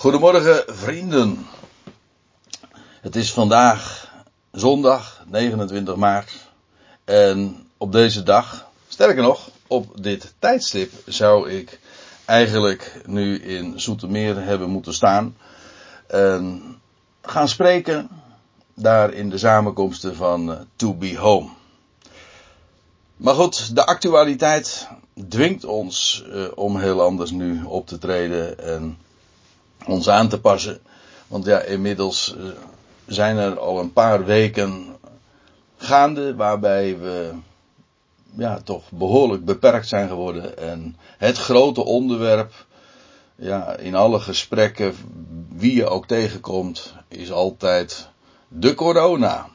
Goedemorgen vrienden. Het is vandaag zondag 29 maart. En op deze dag, sterker nog, op dit tijdstip zou ik eigenlijk nu in Zoetermeer hebben moeten staan. En gaan spreken daar in de samenkomsten van eh, To Be Home. Maar goed, de actualiteit dwingt ons uh, om heel anders nu op te treden en ons aan te passen. Want ja, inmiddels uh, zijn er al een paar weken gaande waarbij we ja, toch behoorlijk beperkt zijn geworden. En het grote onderwerp, ja, in alle gesprekken, wie je ook tegenkomt, is altijd de corona.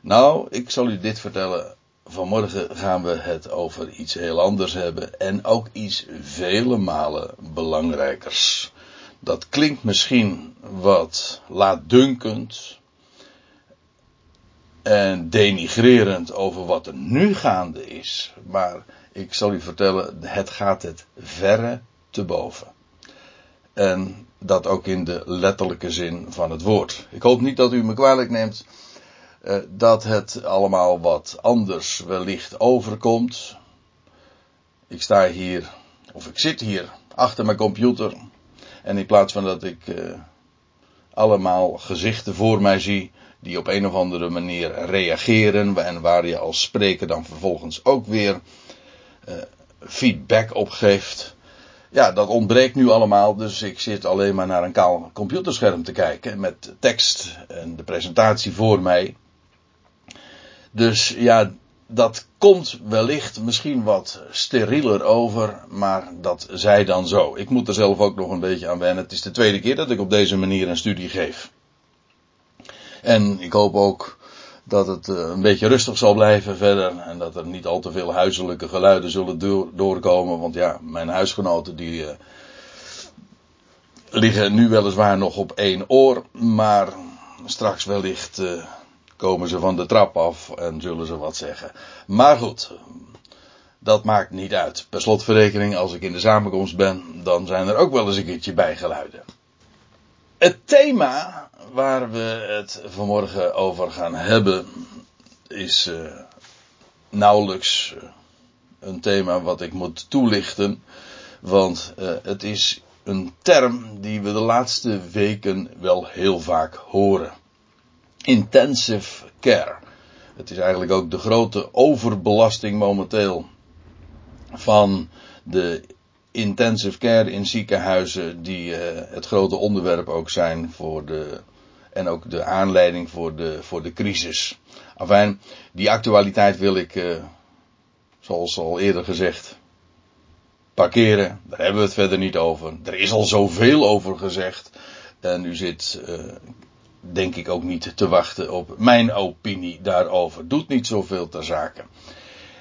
Nou, ik zal u dit vertellen. Vanmorgen gaan we het over iets heel anders hebben en ook iets vele malen belangrijkers. Dat klinkt misschien wat laatdunkend en denigrerend over wat er nu gaande is, maar ik zal u vertellen, het gaat het verre te boven. En dat ook in de letterlijke zin van het woord. Ik hoop niet dat u me kwalijk neemt uh, dat het allemaal wat anders wellicht overkomt. Ik sta hier, of ik zit hier achter mijn computer. En in plaats van dat ik uh, allemaal gezichten voor mij zie die op een of andere manier reageren en waar je als spreker dan vervolgens ook weer uh, feedback op geeft. Ja, dat ontbreekt nu allemaal, dus ik zit alleen maar naar een kaal computerscherm te kijken met tekst en de presentatie voor mij. Dus ja, dat komt wellicht misschien wat sterieler over, maar dat zij dan zo. Ik moet er zelf ook nog een beetje aan wennen. Het is de tweede keer dat ik op deze manier een studie geef. En ik hoop ook dat het eh, een beetje rustig zal blijven verder en dat er niet al te veel huiselijke geluiden zullen doorkomen, want ja, mijn huisgenoten die uh, liggen nu weliswaar nog op één oor, maar straks wellicht uh, komen ze van de trap af en zullen ze wat zeggen. Maar goed, dat maakt niet uit. Per slotverrekening, als ik in de samenkomst ben, dan zijn er ook wel eens een keertje bijgeluiden. Het thema waar we het vanmorgen over gaan hebben is uh, nauwelijks uh, een thema wat ik moet toelichten. Want uh, het is een term die we de laatste weken wel heel vaak horen. Intensive care. Het is eigenlijk ook de grote overbelasting momenteel van de intensive care in ziekenhuizen die het grote onderwerp ook zijn voor de en ook de aanleiding voor de, voor de crisis. Afijn, die actualiteit wil ik, uh, zoals al eerder gezegd, parkeren. Daar hebben we het verder niet over. Er is al zoveel over gezegd. En u zit, uh, denk ik, ook niet te wachten op mijn opinie daarover. Doet niet zoveel ter zake.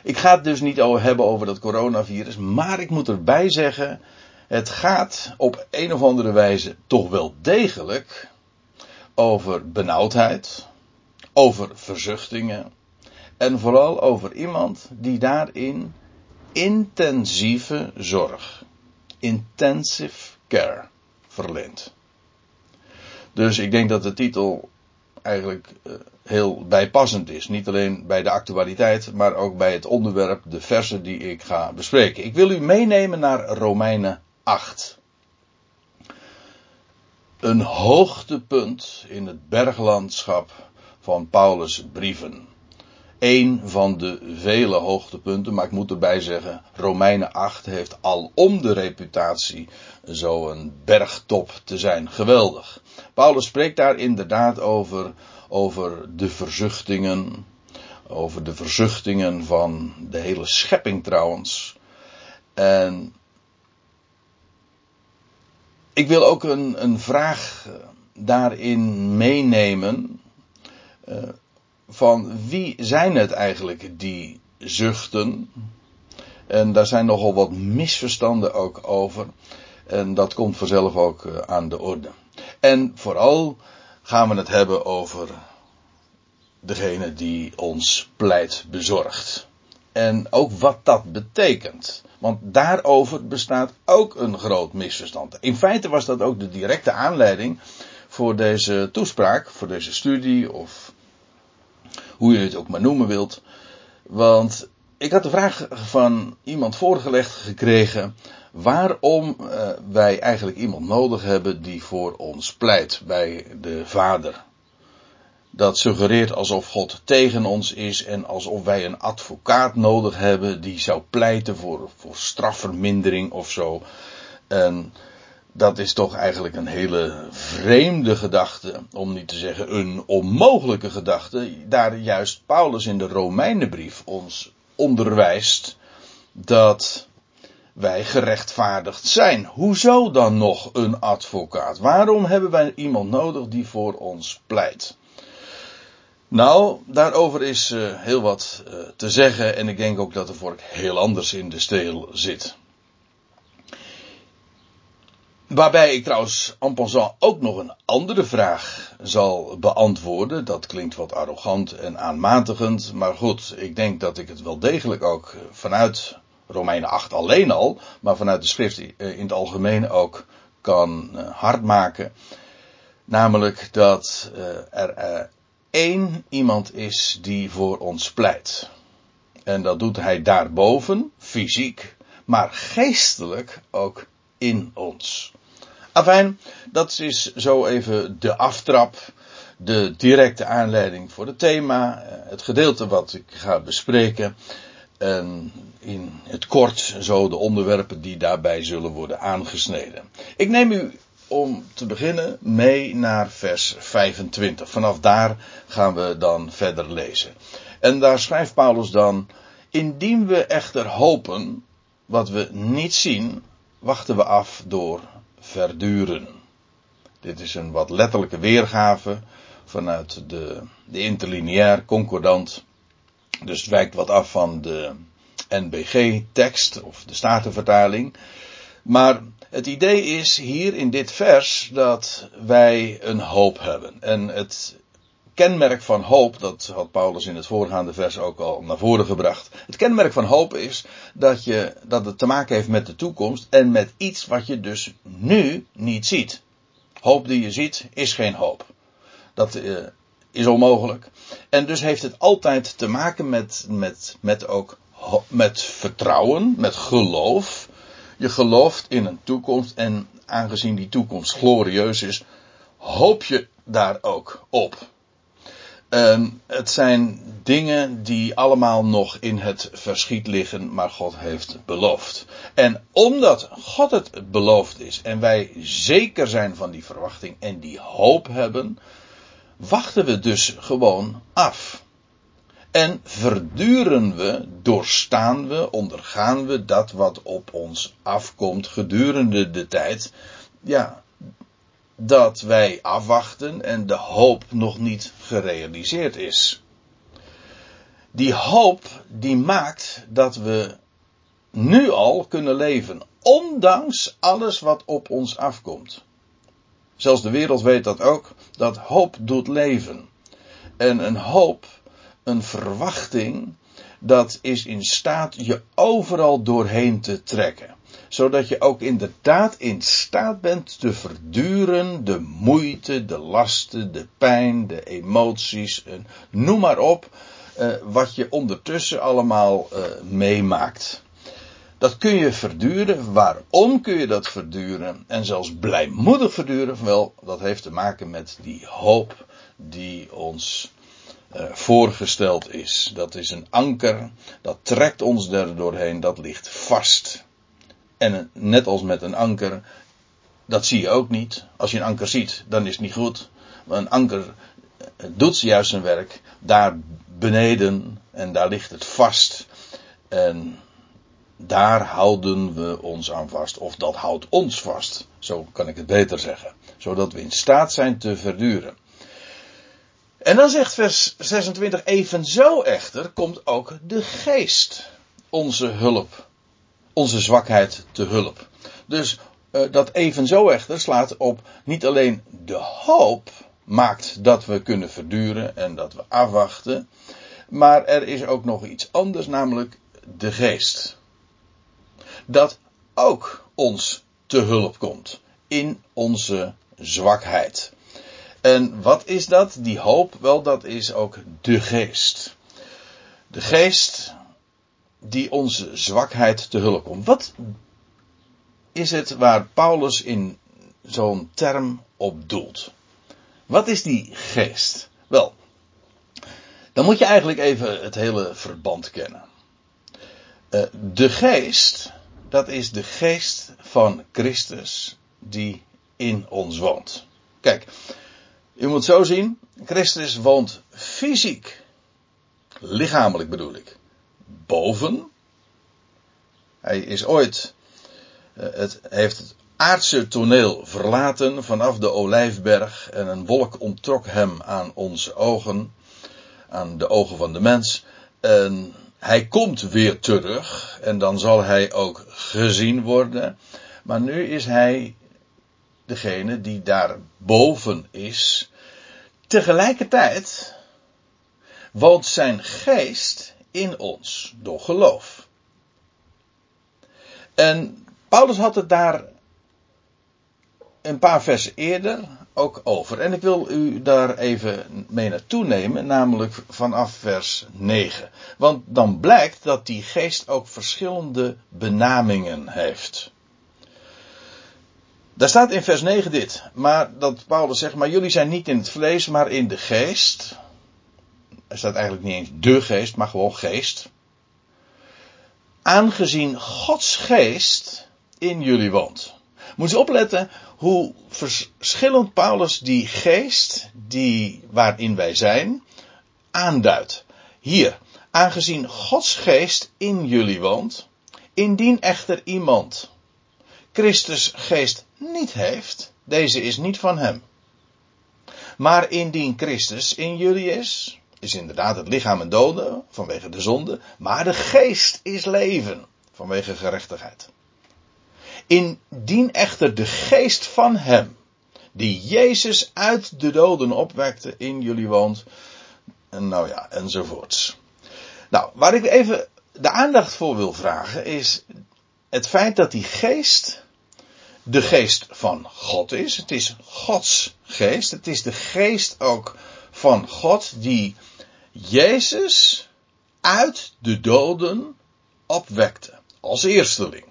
Ik ga het dus niet hebben over dat coronavirus, maar ik moet erbij zeggen, het gaat op een of andere wijze toch wel degelijk over benauwdheid, over verzuchtingen en vooral over iemand die daarin intensieve zorg, intensive care verleent. Dus ik denk dat de titel eigenlijk uh, heel bijpassend is. Niet alleen bij de actualiteit, maar ook bij het onderwerp, de versen die ik ga bespreken. Ik wil u meenemen naar Romeinen 8 een hoogtepunt in het berglandschap van Paulus' brieven. Eén van de vele hoogtepunten, maar ik moet erbij zeggen, Romeinen 8 heeft alom de reputatie zo'n bergtop te zijn. Geweldig. Paulus spreekt daar inderdaad over, over de verzuchtingen, over de verzuchtingen van de hele schepping trouwens. En ik wil ook een, een vraag eh, daarin meenemen. Uh, van wie zijn het eigenlijk die zuchten? En daar zijn nogal wat misverstanden ook over. En dat komt vanzelf ook uh, aan de orde. En vooral gaan we het hebben over degene die ons pleit bezorgt. En ook wat dat betekent. Want daarover bestaat ook een groot misverstand. In feite was dat ook de directe aanleiding voor deze toespraak, voor deze studie of hoe je het ook maar noemen wilt. Want ik had de vraag van iemand voorgelegd gekregen waarom uh, wij eigenlijk iemand nodig hebben die voor ons pleit bij de Vader. Dat suggereert alsof God tegen ons is en alsof wij een advocaat nodig hebben die zou pleiten voor, voor strafvermindering of zo. En dat is toch eigenlijk een hele vreemde gedachte, om niet te zeggen een onmogelijke gedachte. Daar juist Paulus in de Romeinenbrief ons onderwijst dat wij gerechtvaardigd zijn. Hoezo dan nog een advocaat? Waarom hebben wij iemand nodig die voor ons pleit? Nou, daarover is uh, heel wat uh, te zeggen en ik denk ook dat de vork heel anders in de steel zit. Waarbij ik trouwens en passant ook nog een andere vraag zal beantwoorden. Dat klinkt wat arrogant en aanmatigend. Maar goed, ik denk dat ik het wel degelijk ook vanuit Romeinen 8 alleen al. Maar vanuit de schrift in het algemeen ook kan eh, hardmaken. Namelijk dat eh, er eh, één iemand is die voor ons pleit. En dat doet hij daarboven, fysiek, maar geestelijk ook in ons. Afijn, dat is zo even de aftrap, de directe aanleiding voor het thema, eh, het gedeelte wat ik ga bespreken. En in het kort zo de onderwerpen die daarbij zullen worden aangesneden. Ik neem u om te beginnen mee naar vers 25. Vanaf daar gaan we dan verder lezen. En daar schrijft Paulus dan: Indien we echter hopen wat we niet zien, wachten we af door verduren. Dit is een wat letterlijke weergave vanuit de, de interlineair concordant. Dus het wijkt wat af van de NBG-tekst of de Statenvertaling. Maar het idee is hier in dit vers dat wij een hoop hebben. En het kenmerk van hoop, dat had Paulus in het voorgaande vers ook al naar voren gebracht. Het kenmerk van hoop is dat, je, dat het te maken heeft met de toekomst en met iets wat je dus nu niet ziet. Hoop die je ziet is geen hoop. Dat uh, is onmogelijk. En dus heeft het altijd te maken met, met, met ook met vertrouwen, met geloof. Je gelooft in een toekomst en aangezien die toekomst glorieus is, hoop je daar ook op. Um, het zijn dingen die allemaal nog in het verschiet liggen, maar God heeft beloofd. En omdat God het beloofd is en wij zeker zijn van die verwachting en die hoop hebben, wachten we dus gewoon af. En verduren we, doorstaan we, ondergaan we dat wat op ons afkomt gedurende de tijd. Ja, dat wij afwachten en de hoop nog niet gerealiseerd is. Die hoop die maakt dat we nu al kunnen leven, ondanks alles wat op ons afkomt. Zelfs de wereld weet dat ook, dat hoop doet leven. En een hoop, een verwachting, dat is in staat je overal doorheen te trekken zodat je ook inderdaad in staat bent te verduren de moeite, de lasten, de pijn, de emoties, noem maar op, uh, wat je ondertussen allemaal uh, meemaakt. Dat kun je verduren. Waarom kun je dat verduren? En zelfs blijmoedig verduren? Wel, dat heeft te maken met die hoop die ons uh, voorgesteld is. Dat is een anker, dat trekt ons er doorheen, dat ligt vast. En net als met een anker, dat zie je ook niet. Als je een anker ziet, dan is het niet goed. Maar een anker doet juist zijn werk daar beneden en daar ligt het vast. En daar houden we ons aan vast. Of dat houdt ons vast. Zo kan ik het beter zeggen. Zodat we in staat zijn te verduren. En dan zegt vers 26, evenzo echter komt ook de geest onze hulp onze zwakheid te hulp. Dus uh, dat evenzo echter slaat op niet alleen de hoop maakt dat we kunnen verduren en dat we afwachten. Maar er is ook nog iets anders, namelijk de geest. Dat ook ons te hulp komt in onze zwakheid. En wat is dat? Die hoop? Wel, dat is ook de geest. De geest die onze zwakheid te hulp komt. Wat is het waar Paulus in zo'n term op doelt? Wat is die geest? Wel, dan moet je eigenlijk even het hele verband kennen. Uh, de geest, dat is de geest van Christus die in ons woont. Kijk, u moet zo zien, Christus woont fysiek, lichamelijk bedoel ik, boven. Hij is ooit, uh, het heeft het aardse toneel verlaten vanaf de olijfberg en een wolk onttrok hem aan onze ogen, aan de ogen van de mens. En hij komt weer terug en dan zal hij ook gezien worden. Maar nu is hij degene die daar boven is. Tegelijkertijd woont zijn geest in ons door geloof. En Paulus had het daar een paar versen eerder ook over. En ik wil u daar even mee naartoe nemen, namelijk vanaf vers 9. Want dan blijkt dat die geest ook verschillende benamingen heeft. Daar staat in vers 9 dit, maar dat Paulus zegt, maar jullie zijn niet in het vlees, maar in de geest. Er staat eigenlijk niet eens de geest, maar gewoon geest. Aangezien Gods geest in jullie woont. Moet je opletten hoe verschillend Paulus die geest, die waarin wij zijn, aanduidt. Hier, aangezien Gods geest in jullie woont, indien echter iemand Christus geest niet heeft, deze is niet van hem. Maar indien Christus in jullie is, is inderdaad het lichaam een dode vanwege de zonde, maar de geest is leven vanwege gerechtigheid. Indien echter de geest van hem, die Jezus uit de doden opwekte, in jullie woont, en nou ja, enzovoorts. Nou, waar ik even de aandacht voor wil vragen is het feit dat die geest de geest van God is. Het is Gods geest. Het is de geest ook van God die Jezus uit de doden opwekte. Als eersteling.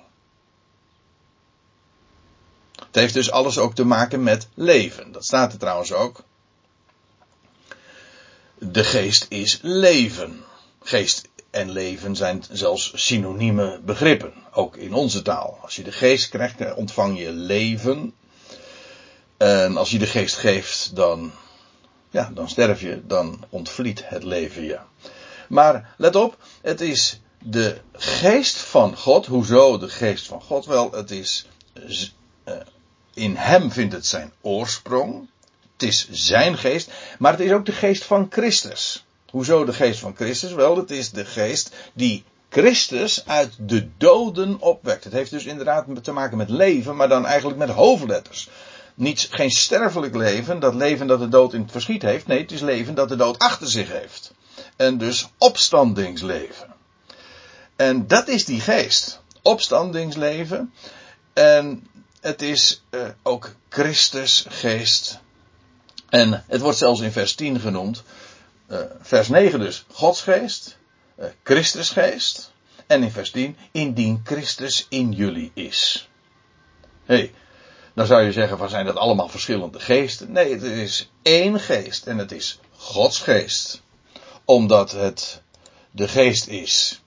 Het heeft dus alles ook te maken met leven. Dat staat er trouwens ook. De geest is leven. Geest en leven zijn zelfs synonieme begrippen, ook in onze taal. Als je de geest krijgt, ontvang je leven. En als je de geest geeft, dan, ja, dan sterf je, dan ontvliet het leven je. Maar let op, het is de geest van God. Hoezo de geest van God? Wel, het is uh, in hem vindt het zijn oorsprong. Het is zijn geest, maar het is ook de geest van Christus. Hoezo de geest van Christus? Wel, het is de geest die Christus uit de doden opwekt. Het heeft dus inderdaad te maken met leven, maar dan eigenlijk met hoofdletters. Niet, geen sterfelijk leven, dat leven dat de dood in het verschiet heeft. Nee, het is leven dat de dood achter zich heeft. En dus opstandingsleven. En dat is die geest. Opstandingsleven. En het is uh, ook Christus geest. En het wordt zelfs in vers 10 genoemd. Uh, vers 9 dus Gods geest. Uh, Christus geest. En in vers 10 indien Christus in jullie is. hey, dan zou je zeggen van zijn dat allemaal verschillende geesten? Nee, het is één geest en het is Gods geest. Omdat het de geest is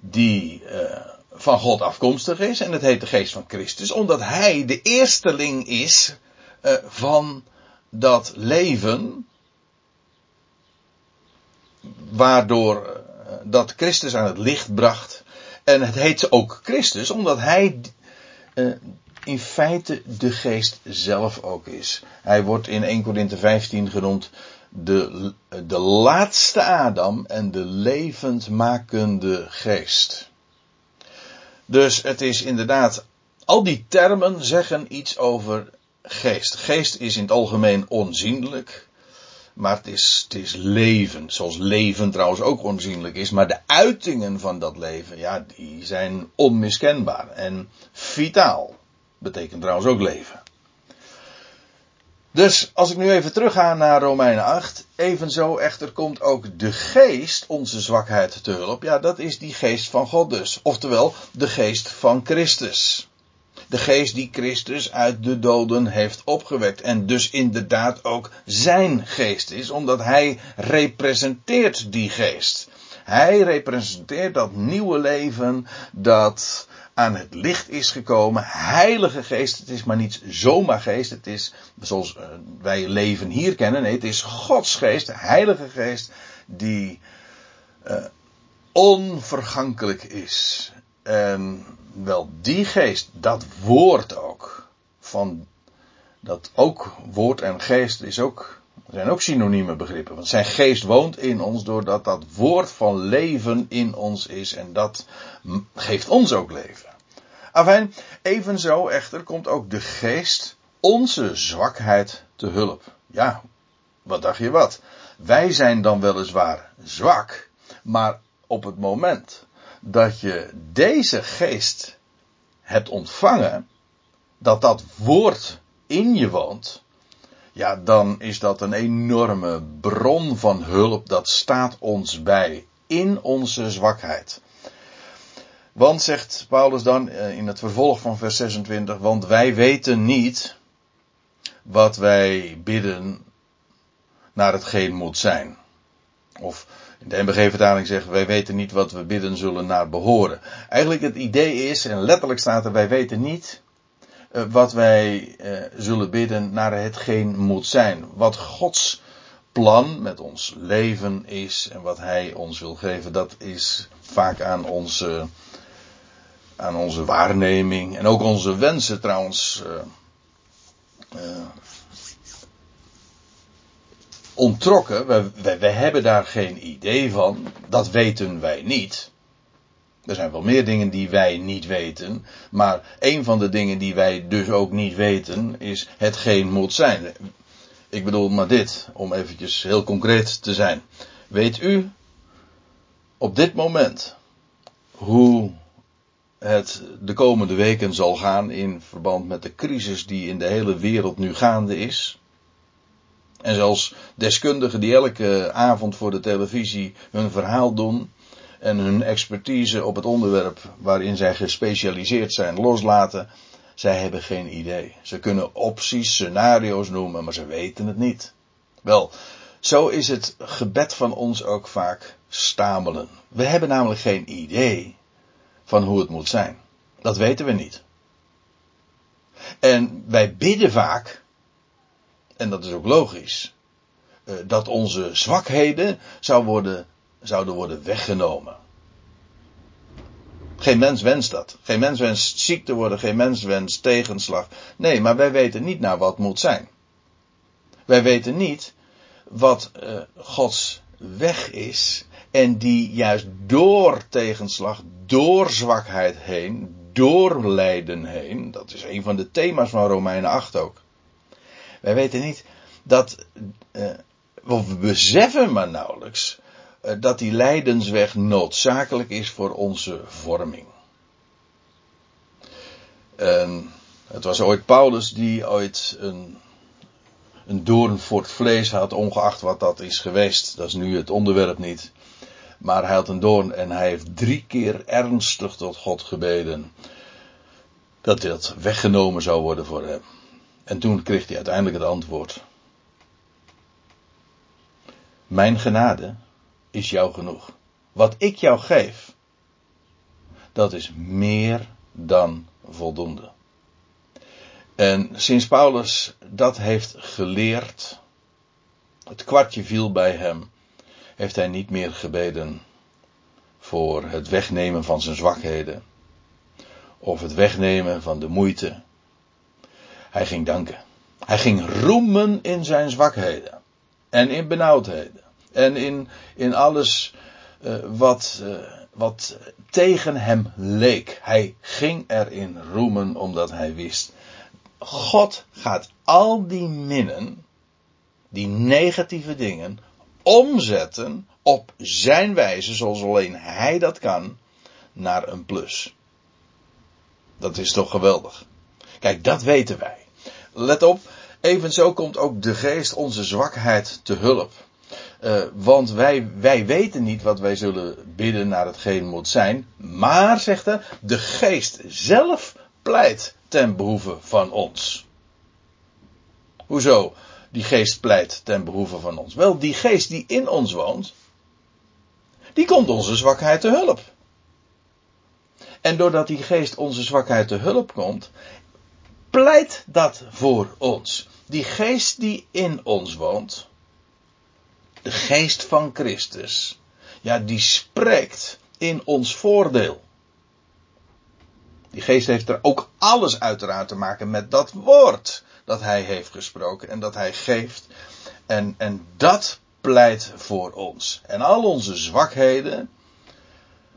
die uh, van God afkomstig is. En het heet de geest van Christus. Omdat hij de eersteling is uh, van dat leven. Waardoor uh, dat Christus aan het licht bracht. En het heet ook Christus omdat hij in feite de geest zelf ook is. Hij wordt in 1 Korinthe 15 genoemd de, de laatste Adam en de levendmakende geest. Dus het is inderdaad, al die termen zeggen iets over geest. Geest is in het algemeen onzienlijk. maar het is, het is leven. Zoals leven trouwens ook onzienlijk is. Maar de uitingen van dat leven, ja, die zijn onmiskenbaar. En vitaal. Betekent trouwens ook leven. Dus als ik nu even terugga naar Romeinen 8. Evenzo echter komt ook de geest onze zwakheid te hulp. Ja, dat is die geest van God dus. Oftewel, de geest van Christus. De geest die Christus uit de doden heeft opgewekt. En dus inderdaad ook zijn geest is, omdat hij representeert die geest. Hij representeert dat nieuwe leven dat aan het licht is gekomen. Heilige geest. Het is maar niet zomaar geest. Het is zoals eh, wij leven hier kennen. Nee, het is Gods geest. Heilige geest. Die uh, onvergankelijk is. En wel die geest, dat woord ook. Van dat ook woord en geest is ook, zijn ook synonieme begrippen. Want zijn geest woont in ons doordat dat woord van leven in ons is. En dat geeft ons ook leven. Afijn, evenzo echter komt ook de geest onze zwakheid te hulp. Ja, wat dacht je wat? Wij zijn dan weliswaar zwak, maar op het moment dat je deze geest hebt ontvangen, dat dat woord in je woont, ja, dan is dat een enorme bron van hulp. Dat staat ons bij in onze zwakheid. Want, zegt Paulus dan eh, in het vervolg van vers 26, want wij weten niet wat wij bidden naar hetgeen moet zijn. Of in de MBG-vertaling zegt, wij weten niet wat we bidden zullen naar behoren. Eigenlijk het idee is, en letterlijk staat er, wij weten niet wat wij uh, zullen bidden naar hetgeen moet zijn. Wat Gods plan met ons leven is en wat Hij ons wil geven, dat is vaak aan onze aan onze waarneming en ook onze wensen trouwens uh, ontrokken. We, we, hebben daar geen idee van. Dat weten wij niet. Er zijn wel meer dingen die wij niet weten. Maar een van de dingen die wij dus ook niet weten is hetgeen moet zijn. Ik bedoel maar dit, om eventjes heel concreet te zijn. Weet u op dit moment hoe het de komende weken zal gaan in verband met de crisis die in de hele wereld nu gaande is. En zelfs deskundigen die elke avond voor de televisie hun verhaal doen en hun expertise op het onderwerp waarin zij gespecialiseerd zijn loslaten, zij hebben geen idee. Ze kunnen opties, scenario's noemen, maar ze weten het niet. Wel, zo is het gebed van ons ook vaak stamelen. We hebben namelijk geen idee van hoe het moet zijn. Dat weten we niet. En wij bidden vaak, en dat is ook logisch, eh, dat onze zwakheden zou worden, zouden worden weggenomen. Geen mens wenst dat. Geen mens wenst ziek te worden, geen mens wenst tegenslag. Nee, maar wij weten niet naar wat moet zijn. Wij weten niet wat uh, Gods weg is en die juist door tegenslag, door zwakheid heen, door lijden heen, dat is een van de thema's van Romeinen 8 ook. Wij weten niet dat, uh, we beseffen maar nauwelijks, dat die lijdensweg noodzakelijk is voor onze vorming. En het was ooit Paulus die ooit een, een doorn voor het vlees had, ongeacht wat dat is geweest. Dat is nu het onderwerp niet. Maar hij had een doorn en hij heeft drie keer ernstig tot God gebeden. Dat dit weggenomen zou worden voor hem. En toen kreeg hij uiteindelijk het antwoord. Mijn genade is jou genoeg. Wat ik jou geef, dat is meer dan voldoende. En sinds Paulus dat heeft geleerd, het kwartje viel bij hem heeft hij niet meer gebeden voor het wegnemen van zijn zwakheden of het wegnemen van de moeite. Hij ging danken. Hij ging roemen in zijn zwakheden en in benauwdheden en in, in alles uh, wat, uh, wat tegen hem leek. Hij ging erin roemen omdat hij wist. God gaat al die minnen die negatieve dingen omzetten op zijn wijze, zoals alleen hij dat kan, naar een plus. Dat is toch geweldig. Kijk, dat weten wij. Let op, evenzo komt ook de geest onze zwakheid te hulp. Uh, want wij, wij weten niet wat wij zullen bidden naar hetgeen moet zijn. Maar, zegt hij, de geest zelf pleit ten behoeve van ons. Hoezo? Die geest pleit ten behoeve van ons. Wel, die geest die in ons woont, die komt onze zwakheid te hulp. En doordat die geest onze zwakheid te hulp komt, pleit dat voor ons. Die geest die in ons woont, de geest van Christus, ja, die spreekt in ons voordeel. Die geest heeft er ook alles uiteraard te maken met dat woord dat hij heeft gesproken en dat hij geeft. En, en dat pleit voor ons. En al onze zwakheden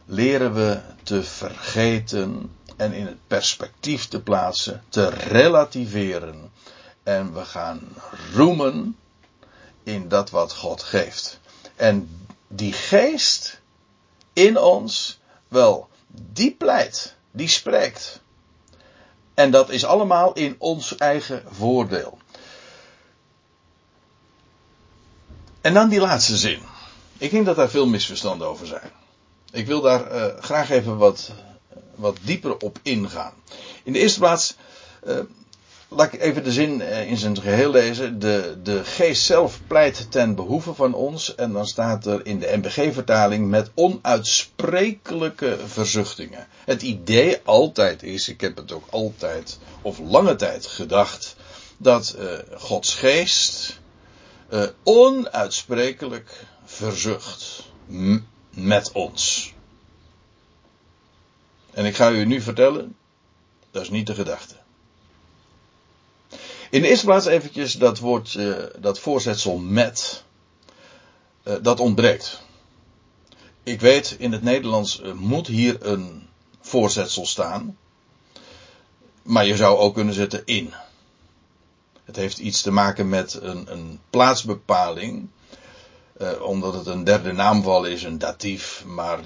leren we te vergeten en in het perspectief te plaatsen, te relativeren. En we gaan roemen in dat wat God geeft. En die geest in ons, wel, die pleit, die spreekt. En dat is allemaal in ons eigen voordeel. En dan die laatste zin. Ik denk dat daar veel misverstanden over zijn. Ik wil daar uh, graag even wat, wat dieper op ingaan. In de eerste plaats, uh, laat ik even de zin uh, in zijn geheel lezen. De, de geest zelf pleit ten behoeve van ons. En dan staat er in de MBG-vertaling met onuitsprekelijke verzuchtingen. Het idee altijd is, ik heb het ook altijd of lange tijd gedacht, dat Gods geest onuitsprekelijk verzucht met ons. En ik ga u nu vertellen, dat is niet de gedachte. In de eerste plaats eventjes dat woord, uh, dat voorzetsel met, uh, dat ontbreekt. Ik weet, in het Nederlands uh, moet hier een voorzetsel staan. Maar je zou ook kunnen zetten in. Het heeft iets te maken met een, een plaatsbepaling. Uh, omdat het een derde naamval is, een datief. Maar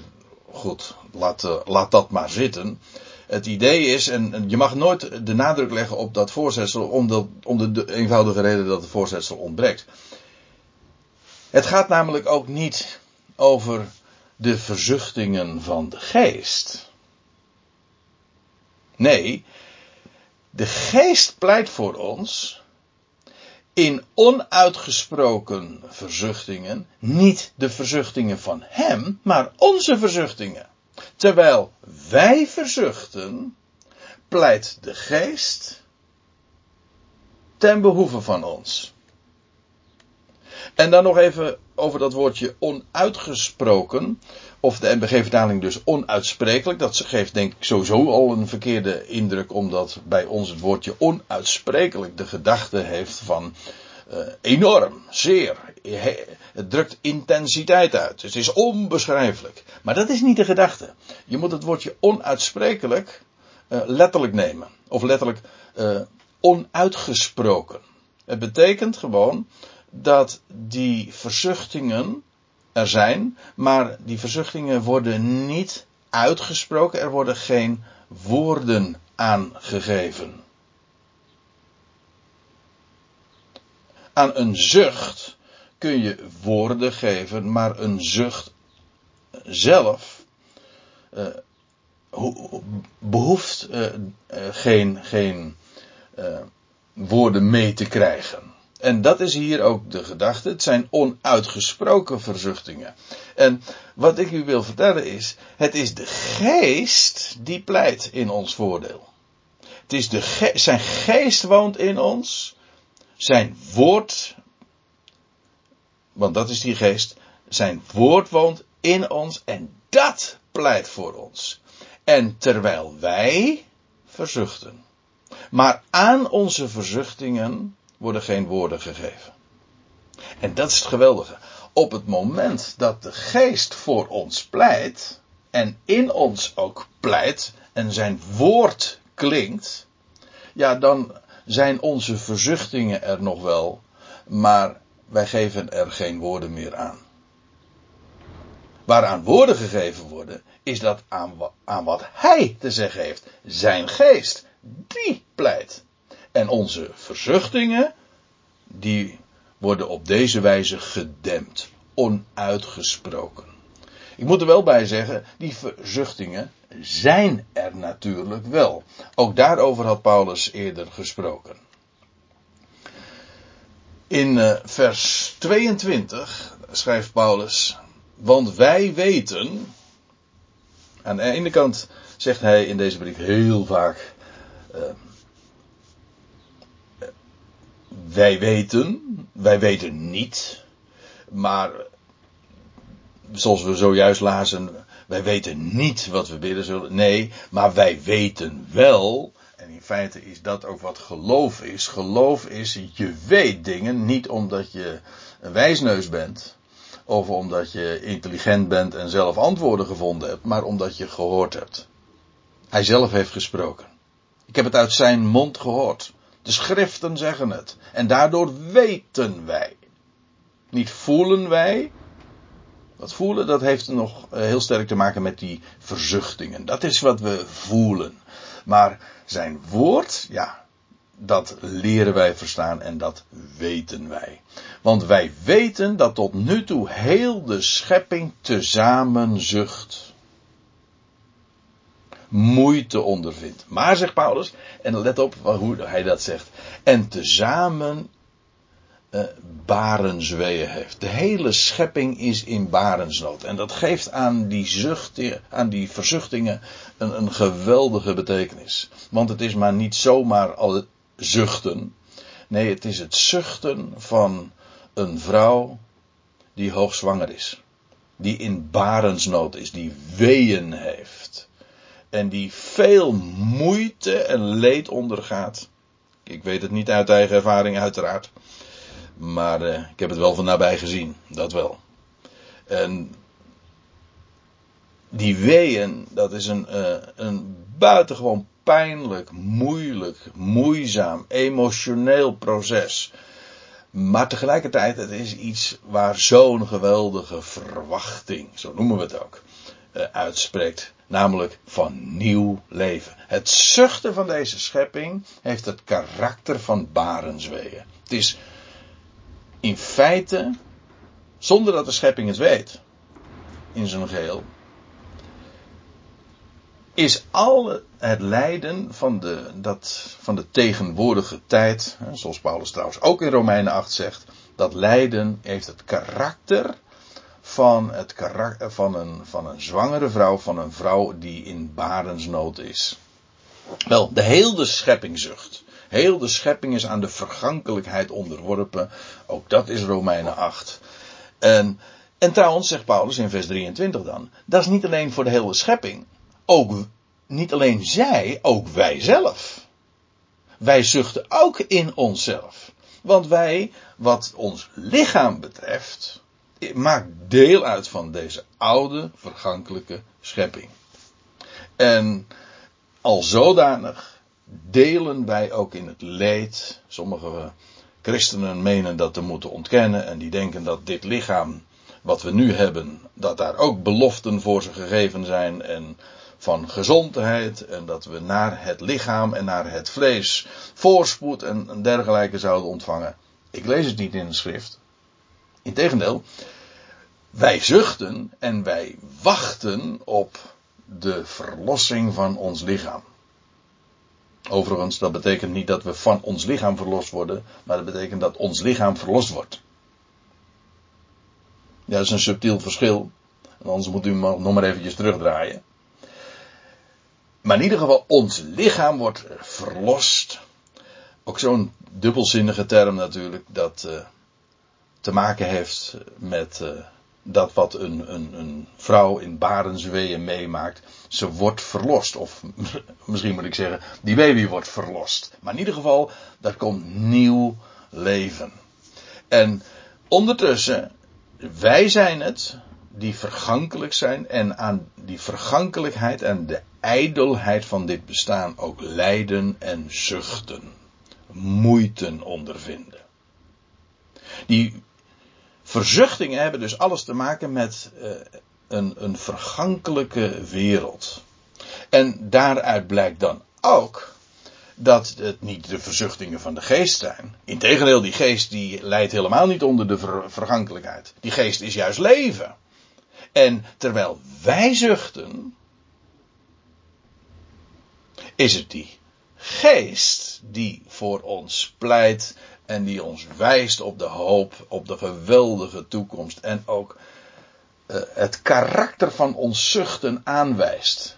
goed, laat, laat dat maar zitten. Het idee is, en, je mag nooit de nadruk leggen op dat voorzetsel, om de, om de eenvoudige reden dat het voorzetsel ontbreekt. Het gaat namelijk ook niet over de verzuchtingen van de geest. Nee, de geest pleit voor ons in onuitgesproken verzuchtingen, niet de verzuchtingen van hem, maar onze verzuchtingen. Terwijl wij verzuchten, pleit de geest ten behoeve van ons. En dan nog even over dat woordje onuitgesproken. Of de NBG-vertaling dus onuitsprekelijk. Dat geeft denk ik sowieso al een verkeerde indruk. Omdat bij ons het woordje onuitsprekelijk de gedachte heeft van enorm, zeer. Het drukt intensiteit uit. Het is onbeschrijfelijk. Maar dat is niet de gedachte. Je moet het woordje onuitsprekelijk uh, letterlijk nemen. Of letterlijk uh, onuitgesproken. Het betekent gewoon dat die verzuchtingen er zijn, maar die verzuchtingen worden niet uitgesproken, er worden geen woorden aangegeven. Aan een zucht kun je woorden geven, maar een zucht zelf uh, behoeft uh, uh, geen, woorden mee te krijgen. En dat is hier ook de gedachte. Het zijn onuitgesproken verzuchtingen. En wat ik u wil vertellen is, het is de geest die pleit in ons voordeel. Het is de zijn geest woont in ons. Zijn woord, want dat is die geest, zijn woord woont in ons en dat pleit voor ons. En terwijl wij verzuchten, maar aan onze verzuchtingen worden geen woorden gegeven. En dat is het geweldige. Op het moment dat de geest voor ons pleit, en in ons ook pleit, en zijn woord klinkt, ja, dan zijn onze verzuchtingen er nog wel, maar wij geven er geen woorden meer aan. Waaraan woorden gegeven worden, is dat aan, aan wat hij te zeggen heeft. Zijn geest, die pleit. En onze verzuchtingen, die worden op deze wijze gedempt, onuitgesproken. Ik moet er wel bij zeggen, die verzuchtingen zijn er natuurlijk wel. Ook daarover had Paulus eerder gesproken. In uh, vers 22 schrijft Paulus: Want wij weten. Aan de ene kant zegt hij in deze brief heel vaak. Uh, wij weten, wij weten niet, maar zoals we zojuist lazen, wij weten niet wat we bidden zullen. Nee, maar wij weten wel. En in feite is dat ook wat geloof is. Geloof is, je weet dingen niet omdat je een wijsneus bent. Of omdat je intelligent bent en zelf antwoorden gevonden hebt. Maar omdat je gehoord hebt. Hij zelf heeft gesproken. Ik heb het uit zijn mond gehoord. De schriften zeggen het. En daardoor weten wij. Niet voelen wij, dat voelen, dat heeft nog eh, heel sterk te maken met die verzuchtingen. Dat is wat we voelen. Maar zijn woord, ja, dat leren wij verstaan en dat weten wij. Want wij weten dat tot nu toe heel de schepping tezamen zucht. Moeite ondervindt. Maar, zegt Paulus, en let op hoe hij dat zegt. En tezamen uh, barensweeën heeft. De hele schepping is in barensnood. En dat geeft aan die, zucht, aan die verzuchtingen een, een geweldige betekenis. Want het is maar niet zomaar al zuchten. Nee, het is het zuchten van een vrouw die hoogzwanger is. Die in barensnood is, die weeën heeft. En die veel moeite en leed ondergaat. Ik weet het niet uit eigen ervaring, uiteraard. Maar uh, ik heb het wel van nabij gezien, dat wel. En die weeën, dat is een, uh, een buitengewoon pijnlijk, moeilijk, moeizaam, emotioneel proces. Maar tegelijkertijd, het is iets waar zo'n geweldige verwachting, zo noemen we het ook, uh, uitspreekt. Namelijk van nieuw leven. Het zuchten van deze schepping heeft het karakter van barensweeën. Het is in feite, zonder dat de schepping het weet, in zijn geheel, is al het lijden van de, dat, van de tegenwoordige tijd, zoals Paulus trouwens ook in Romeinen 8 zegt, dat lijden heeft het karakter van, het karakter, van, een, van een zwangere vrouw, van een vrouw die in barensnood is. Wel, de hele schepping zucht. Heel de schepping is aan de vergankelijkheid onderworpen. Ook dat is Romeinen 8. En, en trouwens, zegt Paulus in vers 23 dan, dat is niet alleen voor de hele schepping. Ook, niet alleen zij, ook wij zelf. Wij zuchten ook in onszelf. Want wij, wat ons lichaam betreft, maakt deel uit van deze oude, vergankelijke schepping. En al zodanig delen wij ook in het leed. Sommige christenen menen dat te moeten ontkennen en die denken dat dit lichaam wat we nu hebben, dat daar ook beloften voor ze gegeven zijn en van gezondheid en dat we naar het lichaam en naar het vlees voorspoed en dergelijke zouden ontvangen. Ik lees het niet in de schrift. Integendeel, wij zuchten en wij wachten op de verlossing van ons lichaam. Overigens, dat betekent niet dat we van ons lichaam verlost worden, maar dat betekent dat ons lichaam verlost wordt. Ja, dat is een subtiel verschil. Anders moet u nog maar eventjes terugdraaien. Maar in ieder geval, ons lichaam wordt verlost. Ook zo'n dubbelzinnige term natuurlijk, dat uh, te maken heeft met uh, dat wat een, een, een vrouw in barensweeën meemaakt, ze wordt verlost. Of misschien moet ik zeggen, die baby wordt verlost. Maar in ieder geval, daar komt nieuw leven. En ondertussen, wij zijn het die vergankelijk zijn en aan die vergankelijkheid en de ijdelheid van dit bestaan ook lijden en zuchten, moeiten ondervinden. Die verzuchtingen hebben dus alles te maken met uh, een, een vergankelijke wereld. En daaruit blijkt dan ook dat het niet de verzuchtingen van de geest zijn. Integendeel, die geest die leidt helemaal niet onder de ver vergankelijkheid. Die geest is juist leven. En terwijl wij zuchten, is het die geest die voor ons pleit en die ons wijst op de hoop, op de geweldige toekomst en ook uh, het karakter van ons zuchten aanwijst.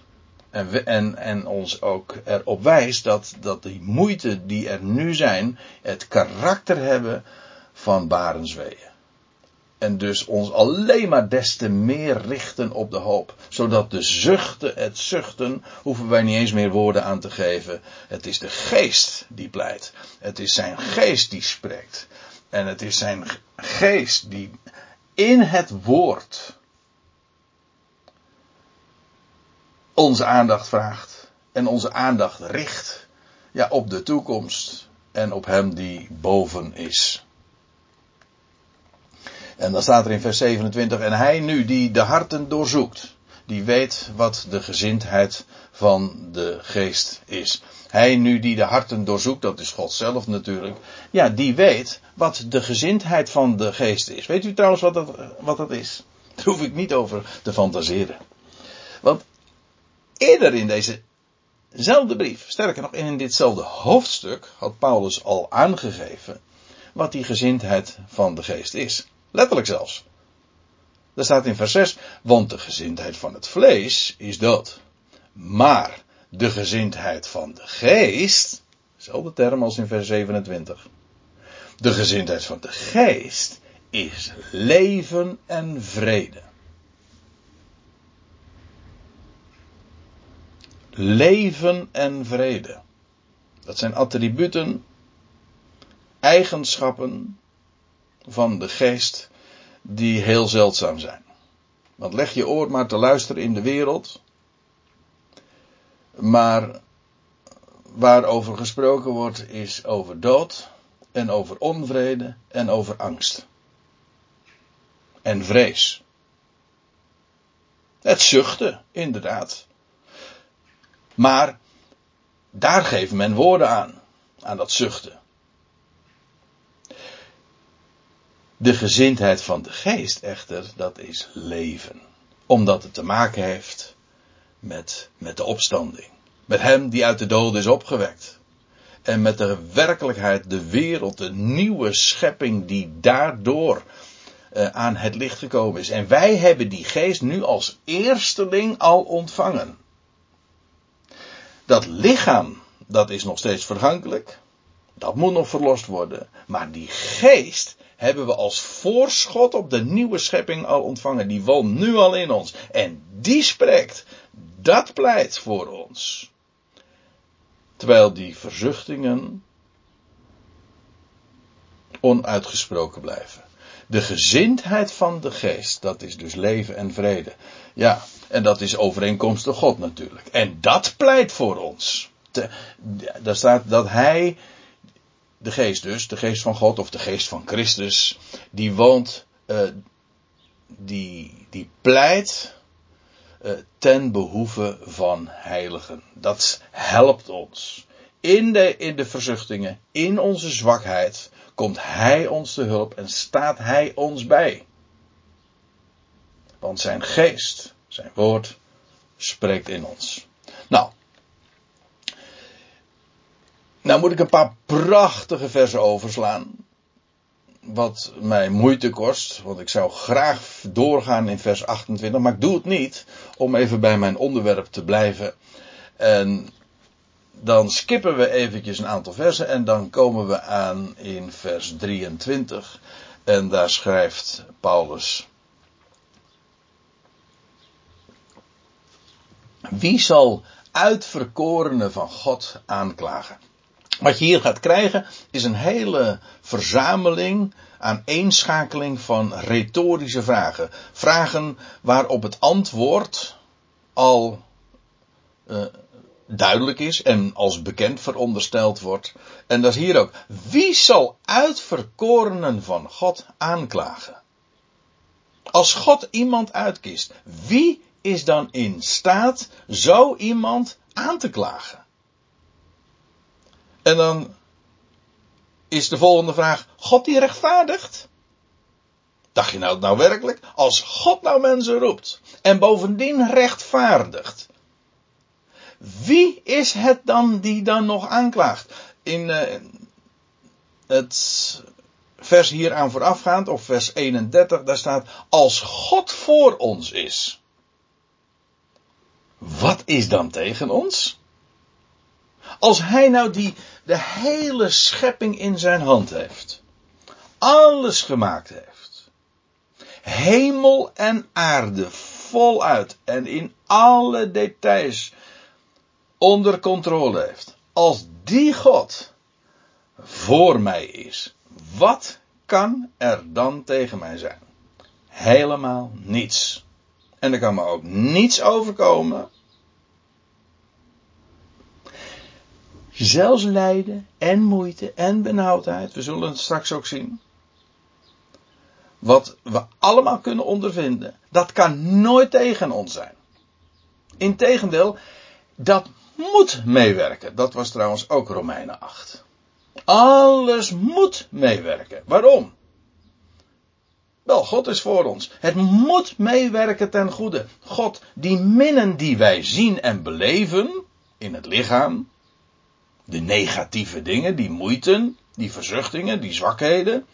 En, en, en ons ook erop wijst dat, dat die moeite die er nu zijn, het karakter hebben van barensweeën. En dus ons alleen maar des te meer richten op de hoop. Zodat de zuchten, het zuchten, hoeven wij niet eens meer woorden aan te geven. Het is de geest die pleit. Het is zijn geest die spreekt. En het is zijn geest die in het woord onze aandacht vraagt. En onze aandacht richt ja, op de toekomst. En op hem die boven is. En dan staat er in vers 27, en hij nu die de harten doorzoekt, die weet wat de gezindheid van de geest is. Hij nu die de harten doorzoekt, dat is God zelf natuurlijk, ja, die weet wat de gezindheid van de geest is. Weet u trouwens wat dat, wat dat is? Daar hoef ik niet over te fantaseren. Want eerder in dezezelfde brief, sterker nog in ditzelfde hoofdstuk, had Paulus al aangegeven wat die gezindheid van de geest is. Letterlijk zelfs. Daar staat in vers 6, want de gezindheid van het vlees is dood. Maar de gezindheid van de geest, dezelfde term als in vers 27. De gezindheid van de geest is leven en vrede. Leven en vrede. Dat zijn attributen, eigenschappen van de geest die heel zeldzaam zijn. Want leg je oor maar te luisteren in de wereld. Maar waarover gesproken wordt is over dood en over onvrede en over angst. En vrees. Het zuchten, inderdaad. Maar daar geeft men woorden aan, aan dat zuchten. De gezindheid van de geest echter, dat is leven. Omdat het te maken heeft met, met de opstanding. Met hem die uit de dood is opgewekt. En met de werkelijkheid, de wereld, de nieuwe schepping die daardoor uh, aan het licht gekomen is. En wij hebben die geest nu als eersteling al ontvangen. Dat lichaam, dat is nog steeds vergankelijk. Dat moet nog verlost worden. Maar die geest hebben we als voorschot op de nieuwe schepping al ontvangen. Die woont nu al in ons. En die spreekt. Dat pleit voor ons. Terwijl die verzuchtingen onuitgesproken blijven. De gezindheid van de geest, dat is dus leven en vrede. Ja, en dat is overeenkomstig God natuurlijk. En dat pleit voor ons. daar staat dat hij de geest dus, de geest van God of de geest van Christus, die woont, uh, die, die pleit uh, ten behoeve van heiligen. Dat helpt ons. In de, in de verzuchtingen, in onze zwakheid, komt Hij ons te hulp en staat Hij ons bij. Want zijn geest, zijn woord, spreekt in ons. Nou, nou moet ik een paar prachtige versen overslaan. Wat mij moeite kost, want ik zou graag doorgaan in vers 28, maar ik doe het niet om even bij mijn onderwerp te blijven. En dan skippen we eventjes een aantal versen en dan komen we aan in vers 23. En daar schrijft Paulus. Wie zal uitverkorenen van God aanklagen? Wat je hier gaat krijgen is een hele verzameling aan eenschakeling van retorische vragen. Vragen waarop het antwoord al uh, duidelijk is en als bekend verondersteld wordt. En dat is hier ook. Wie zal uitverkorenen van God aanklagen? Als God iemand uitkiest, wie is dan in staat zo iemand aan te klagen? En dan is de volgende vraag: God die rechtvaardigt? Dacht je nou nou werkelijk? Als God nou mensen roept en bovendien rechtvaardigt. Wie is het dan die dan nog aanklaagt? In uh, het vers hier aan voorafgaand, of vers 31, daar staat: Als God voor ons is. Wat is dan tegen ons? Als hij nou die, de hele schepping in zijn hand heeft. Alles gemaakt heeft. Hemel en aarde voluit en in alle details onder controle heeft. Als die God voor mij is, wat kan er dan tegen mij zijn? Helemaal niets. En er kan me ook niets overkomen. Zelfs lijden en moeite en benauwdheid. We zullen het straks ook zien. Wat we allemaal kunnen ondervinden. Dat kan nooit tegen ons zijn. Integendeel, dat moet meewerken. Dat was trouwens ook Romeinen 8. Alles moet meewerken. Waarom? Wel, God is voor ons. Het moet meewerken ten goede. God, die minnen die wij zien en beleven in het lichaam, de negatieve dingen, die moeiten, die verzuchtingen, die zwakheden,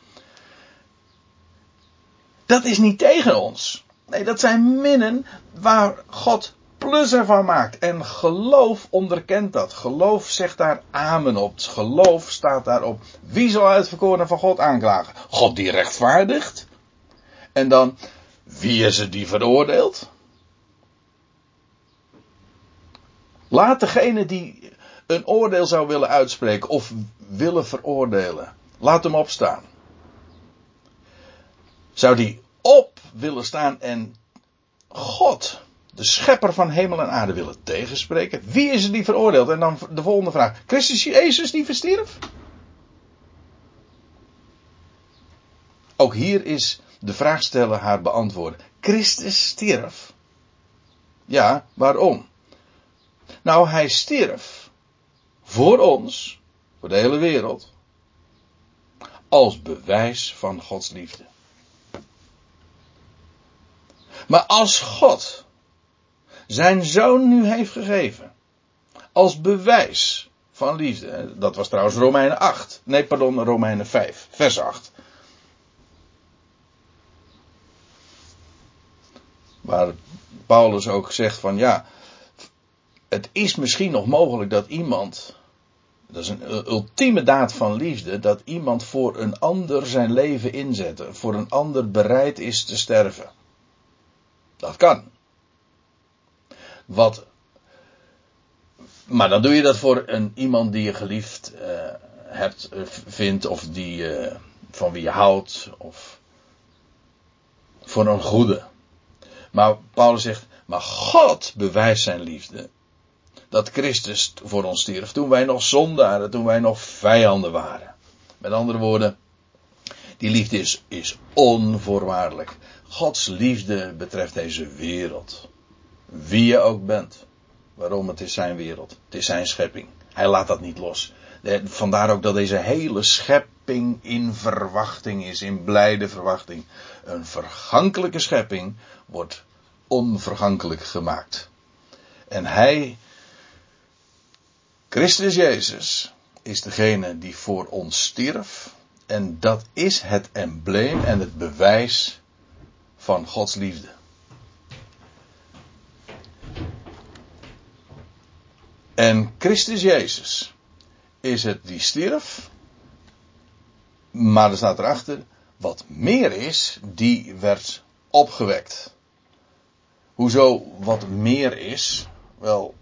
dat is niet tegen ons. Nee, dat zijn minnen waar God plus ervan maakt. En geloof onderkent dat. Geloof zegt daar amen op. Geloof staat daarop. Wie zal uitverkoren van God aanklagen? God die rechtvaardigt. En dan, wie is het die veroordeelt? Laat degene die een oordeel zou willen uitspreken of willen veroordelen, laat hem opstaan. Zou die op willen staan en God de schepper van hemel en aarde willen tegenspreken. Wie is het die veroordeelt? En dan de volgende vraag. Christus Jezus die verstierf? Ook hier is de vraagsteller haar beantwoorden. Christus stierf. Ja, waarom? Nou, hij stierf voor ons, voor de hele wereld, als bewijs van Gods liefde. Maar als God zijn zoon nu heeft gegeven. Als bewijs van liefde. Dat was trouwens Romeinen 8. Nee, pardon, Romeinen 5, vers 8. Waar Paulus ook zegt van ja, het is misschien nog mogelijk dat iemand, dat is een ultieme daad van liefde, dat iemand voor een ander zijn leven inzet, voor een ander bereid is te sterven. Dat kan. Wat. Maar dan doe je dat voor een, iemand die je geliefd uh, hebt, uh, vindt, of die, uh, van wie je houdt, of voor een goede. Maar Paulus zegt, maar God bewijst zijn liefde. Dat Christus voor ons stierf toen wij nog zondaren, toen wij nog vijanden waren. Met andere woorden, die liefde is, is onvoorwaardelijk. Gods liefde betreft deze wereld. Wie je ook bent. Waarom? Het is zijn wereld. Het is zijn schepping. Hij laat dat niet los. Vandaar ook dat deze hele schepping in verwachting is, in blijde verwachting. Een vergankelijke schepping wordt onvergankelijk gemaakt. En hij, Christus Jezus, is degene die voor ons stierf. En dat is het embleem en het bewijs van Gods liefde. En Christus Jezus is het die stierf. Maar er staat erachter, wat meer is, die werd opgewekt. Hoezo wat meer is? Wel,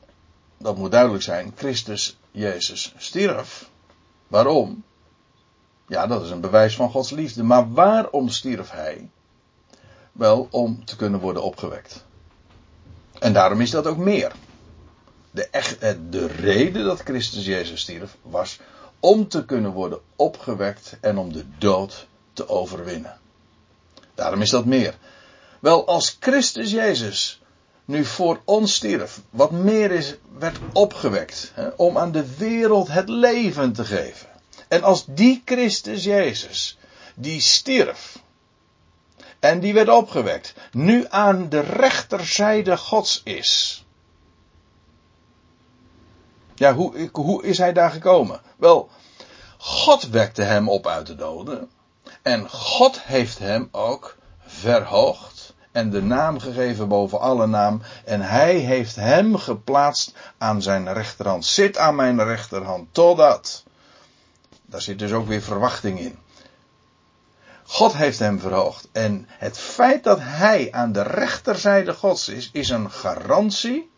dat moet duidelijk zijn. Christus Jezus stierf. Waarom? Ja, dat is een bewijs van Gods liefde. Maar waarom stierf hij? Wel, om te kunnen worden opgewekt. En daarom is dat ook meer de, echt, de reden dat Christus Jezus stierf was om te kunnen worden opgewekt en om de dood te overwinnen. Daarom is dat meer. Wel, als Christus Jezus nu voor ons stierf, wat meer is, werd opgewekt hè, om aan de wereld het leven te geven. En als die Christus Jezus, die stierf, en die werd opgewekt, nu aan de rechterzijde Gods is. Ja, hoe, hoe is hij daar gekomen? Wel, God wekte hem op uit de doden. En God heeft hem ook verhoogd en de naam gegeven boven alle naam. En hij heeft hem geplaatst aan zijn rechterhand. Zit aan mijn rechterhand, totdat. Daar zit dus ook weer verwachting in. God heeft hem verhoogd. En het feit dat hij aan de rechterzijde Gods is, is een garantie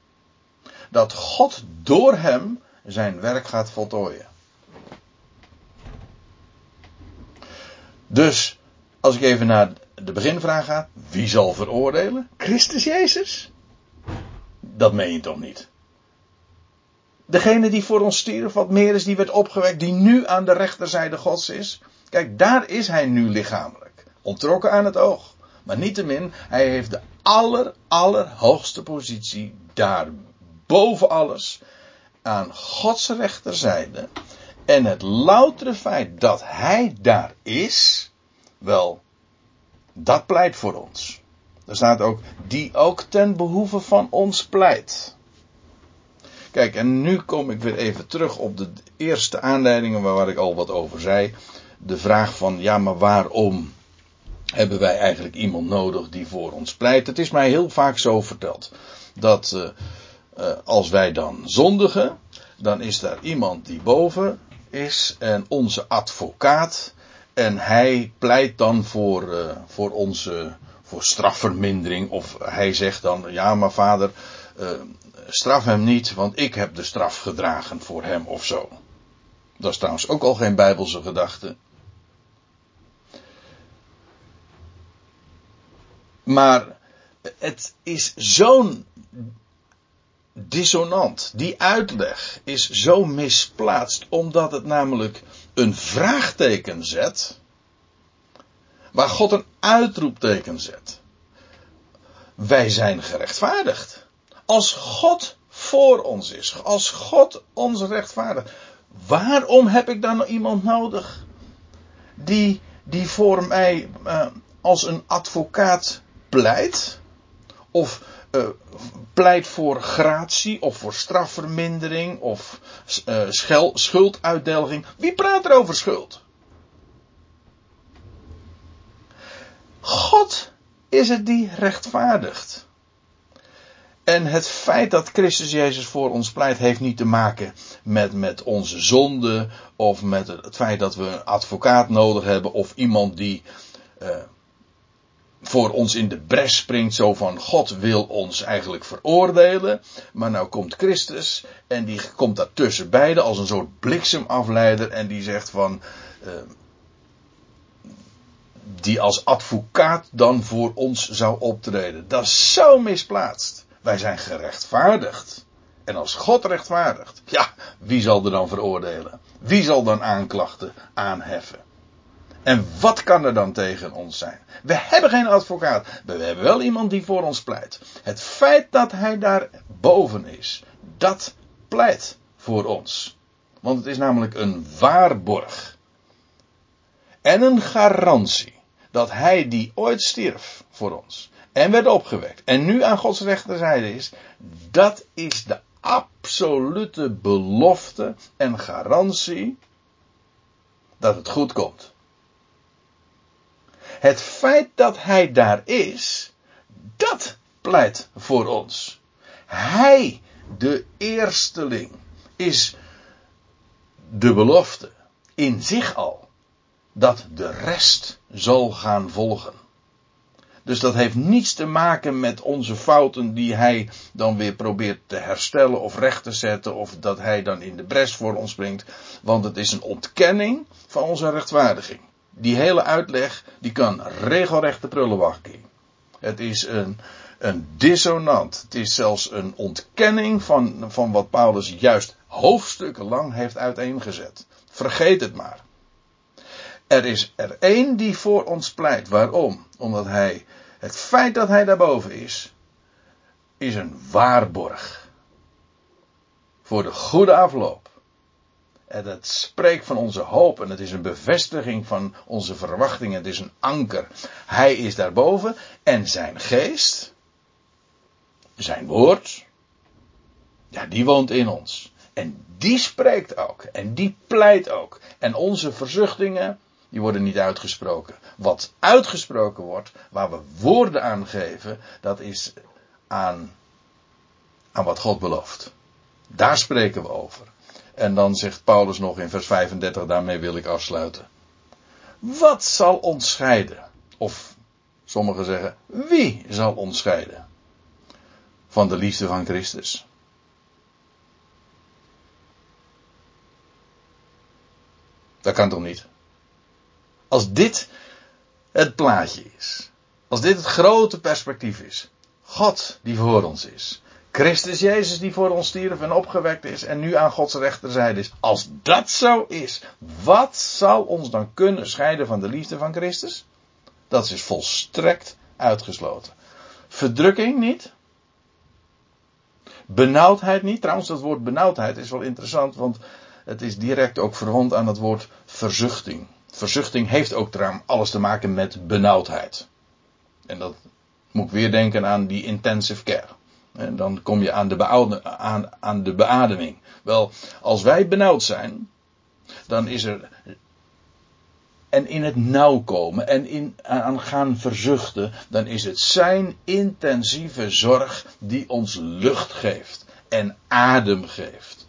dat God door hem zijn werk gaat voltooien. Dus, als ik even naar de beginvraag ga, wie zal veroordelen? Christus Jezus? Dat meen je toch niet? Degene die voor ons stierf, wat meer is, die werd opgewekt, die nu aan de rechterzijde Gods is. Kijk, daar is hij nu lichamelijk. Ontrokken aan het oog. Maar niettemin, hij heeft de aller, allerhoogste positie daar boven alles. Aan Gods rechterzijde. En het loutere feit dat hij daar is, wel, dat pleit voor ons. Er staat ook, die ook ten behoeve van ons pleit. Kijk, en nu kom ik weer even terug op de eerste aanleidingen waar ik al wat over zei. De vraag van, ja, maar waarom hebben wij eigenlijk iemand nodig die voor ons pleit? Het is mij heel vaak zo verteld dat uh, uh, als wij dan zondigen, dan is daar iemand die boven is en onze advocaat. En hij pleit dan voor, uh, voor onze voor strafvermindering. Of hij zegt dan, ja maar vader, uh, straf hem niet, want ik heb de straf gedragen voor hem of zo. Dat is trouwens ook al geen bijbelse gedachte. Maar het is zo'n dissonant. Die uitleg is zo misplaatst, omdat het namelijk een vraagteken zet, waar God een uitroepteken zet. Wij zijn gerechtvaardigd. Als God voor ons is, als God ons rechtvaardigt, waarom heb ik dan iemand nodig die, die voor mij uh, als een advocaat pleit? Of uh, pleit voor gratie of voor strafvermindering of uh, schulduitdelging. Wie praat er over schuld? God is het die rechtvaardigt. En het feit dat Christus Jezus voor ons pleit, heeft niet te maken met, met onze zonde. Of met het feit dat we een advocaat nodig hebben. Of iemand die uh, voor ons in de bres springt, zo van God wil ons eigenlijk veroordelen. Maar nou komt Christus en die komt daar tussen beiden als een soort bliksemafleider en die zegt van. Uh, die als advocaat dan voor ons zou optreden. Dat is zo misplaatst. Wij zijn gerechtvaardigd. En als God rechtvaardigt, ja, wie zal er dan veroordelen? Wie zal dan aanklachten aanheffen? En wat kan er dan tegen ons zijn? We hebben geen advocaat, maar we hebben wel iemand die voor ons pleit. Het feit dat hij daar boven is, dat pleit voor ons. Want het is namelijk een waarborg. En een garantie dat hij die ooit stierf voor ons en werd opgewekt en nu aan Gods rechterzijde is, dat is de absolute belofte en garantie dat het goed komt. Het feit dat hij daar is, dat pleit voor ons. Hij, de eersteling, is de belofte in zich al dat de rest zal gaan volgen. Dus dat heeft niets te maken met onze fouten die hij dan weer probeert te herstellen of recht te zetten of dat hij dan in de bres voor ons springt. Want het is een ontkenning van onze rechtvaardiging die hele uitleg, die kan regelrecht de prullenbak Het is een, een dissonant. Het is zelfs een ontkenning van, van wat Paulus juist hoofdstukken lang heeft uiteengezet. Vergeet het maar. Er is er één die voor ons pleit. Waarom? Omdat hij Het feit dat hij daarboven is, is een waarborg voor de goede afloop. En het spreekt van onze hoop en het is een bevestiging van onze verwachtingen. Het is een anker. Hij is daarboven en zijn geest, zijn woord, ja, die woont in ons. En die spreekt ook. En die pleit ook. En onze verzuchtingen, die worden niet uitgesproken. Wat uitgesproken wordt, waar we woorden aan geven, dat is aan, aan wat God belooft. Daar spreken we over. En dan zegt Paulus nog in vers 35, daarmee wil ik afsluiten. Wat zal ons scheiden? Of sommigen zeggen, wie zal ons scheiden? Van de liefde van Christus. Dat kan toch niet? Als dit het plaatje is. Als dit het grote perspectief is. God die voor ons is. Christus Jezus die voor ons stierf en opgewekt is en nu aan Gods rechterzijde is. Als dat zo is, wat zal ons dan kunnen scheiden van de liefde van Christus? Dat is volstrekt uitgesloten. Verdrukking niet. Benauwdheid niet. Trouwens, dat woord benauwdheid is wel interessant, want het is direct ook verwant aan het woord verzuchting. Verzuchting heeft ook alles te maken met benauwdheid. En dat moet ik weer denken aan die intensive care. En dan kom je aan de, aan, aan de beademing. Wel, als wij benauwd zijn, dan is er. En in het nauw komen en in, aan gaan verzuchten, dan is het zijn intensieve zorg die ons lucht geeft en adem geeft.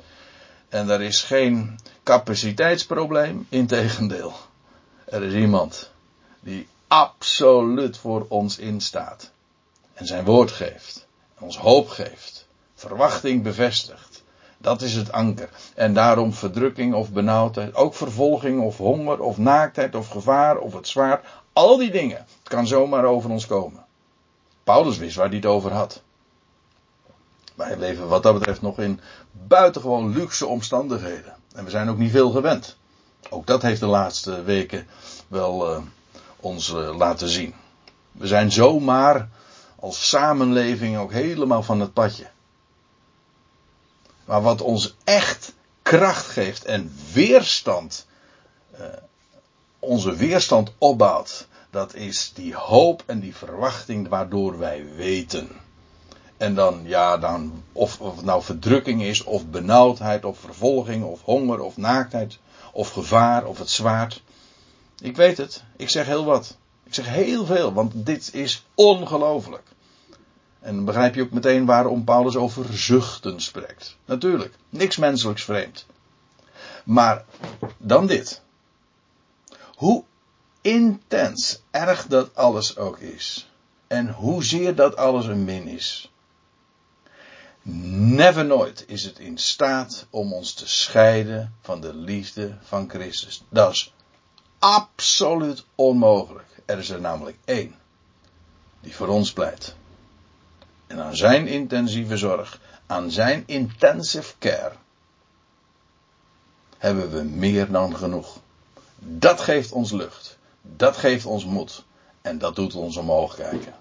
En er is geen capaciteitsprobleem, integendeel. Er is iemand die absoluut voor ons instaat en zijn woord geeft ons hoop geeft, verwachting bevestigt. Dat is het anker. En daarom verdrukking of benauwdheid, ook vervolging of honger of naaktheid of gevaar of het zwaard, al die dingen, het kan zomaar over ons komen. Paulus wist waar hij het over had. Wij leven wat dat betreft nog in buitengewoon luxe omstandigheden. En we zijn ook niet veel gewend. Ook dat heeft de laatste weken wel uh, ons uh, laten zien. We zijn zomaar als samenleving ook helemaal van het padje. Maar wat ons echt kracht geeft en weerstand, uh, onze weerstand opbouwt, dat is die hoop en die verwachting waardoor wij weten. En dan, ja, dan, of, of het nou verdrukking is, of benauwdheid, of vervolging, of honger, of naaktheid, of gevaar, of het zwaard. Ik weet het, ik zeg heel wat. Ik zeg heel veel, want dit is ongelooflijk. En dan begrijp je ook meteen waarom Paulus over zuchten spreekt. Natuurlijk, niks menselijks vreemd. Maar dan dit. Hoe intens erg dat alles ook is. En hoezeer dat alles een min is. Never nooit is het in staat om ons te scheiden van de liefde van Christus. Dat is absoluut onmogelijk. Er is er namelijk één die voor ons pleit. En aan zijn intensieve zorg, aan zijn intensive care, hebben we meer dan genoeg. Dat geeft ons lucht. Dat geeft ons moed. En dat doet ons omhoog kijken.